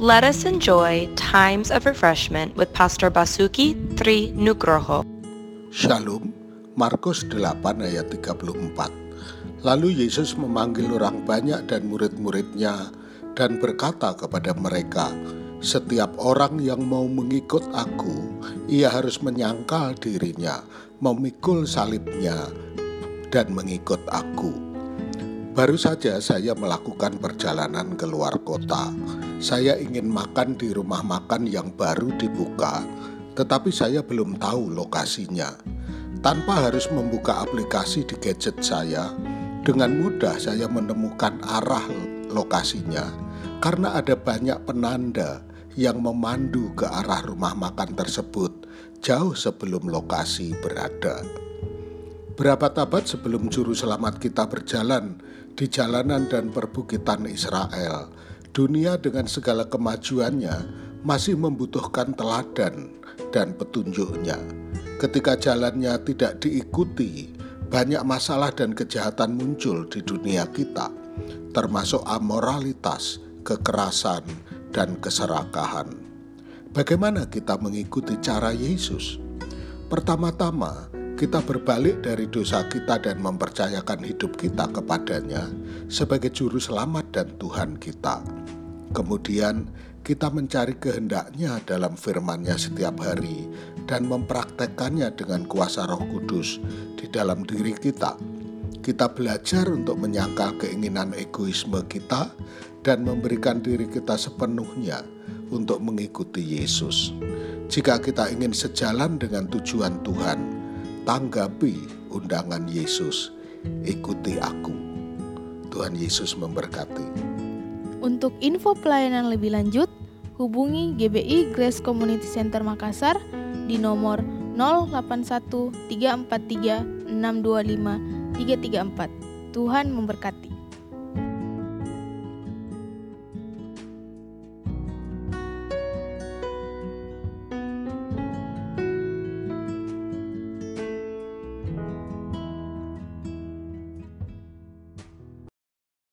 Let us enjoy times of refreshment with Pastor Basuki Tri Nugroho. Shalom, Markus 8 ayat 34. Lalu Yesus memanggil orang banyak dan murid-muridnya dan berkata kepada mereka, setiap orang yang mau mengikut aku, ia harus menyangkal dirinya, memikul salibnya, dan mengikut aku. Baru saja saya melakukan perjalanan ke luar kota. Saya ingin makan di rumah makan yang baru dibuka, tetapi saya belum tahu lokasinya. Tanpa harus membuka aplikasi di gadget saya, dengan mudah saya menemukan arah lokasinya karena ada banyak penanda yang memandu ke arah rumah makan tersebut jauh sebelum lokasi berada. Berapa abad sebelum juru selamat kita berjalan di jalanan dan perbukitan Israel, dunia dengan segala kemajuannya masih membutuhkan teladan dan petunjuknya. Ketika jalannya tidak diikuti, banyak masalah dan kejahatan muncul di dunia kita, termasuk amoralitas, kekerasan, dan keserakahan. Bagaimana kita mengikuti cara Yesus? Pertama-tama, kita berbalik dari dosa kita dan mempercayakan hidup kita kepadanya sebagai juru selamat dan Tuhan kita. Kemudian, kita mencari kehendaknya dalam firman-Nya setiap hari dan mempraktekkannya dengan kuasa Roh Kudus di dalam diri kita. Kita belajar untuk menyangkal keinginan egoisme kita dan memberikan diri kita sepenuhnya untuk mengikuti Yesus. Jika kita ingin sejalan dengan tujuan Tuhan, tanggapi undangan Yesus, ikuti aku. Tuhan Yesus memberkati. Untuk info pelayanan lebih lanjut, hubungi GBI Grace Community Center Makassar di nomor 081 343 625 334. Tuhan memberkati.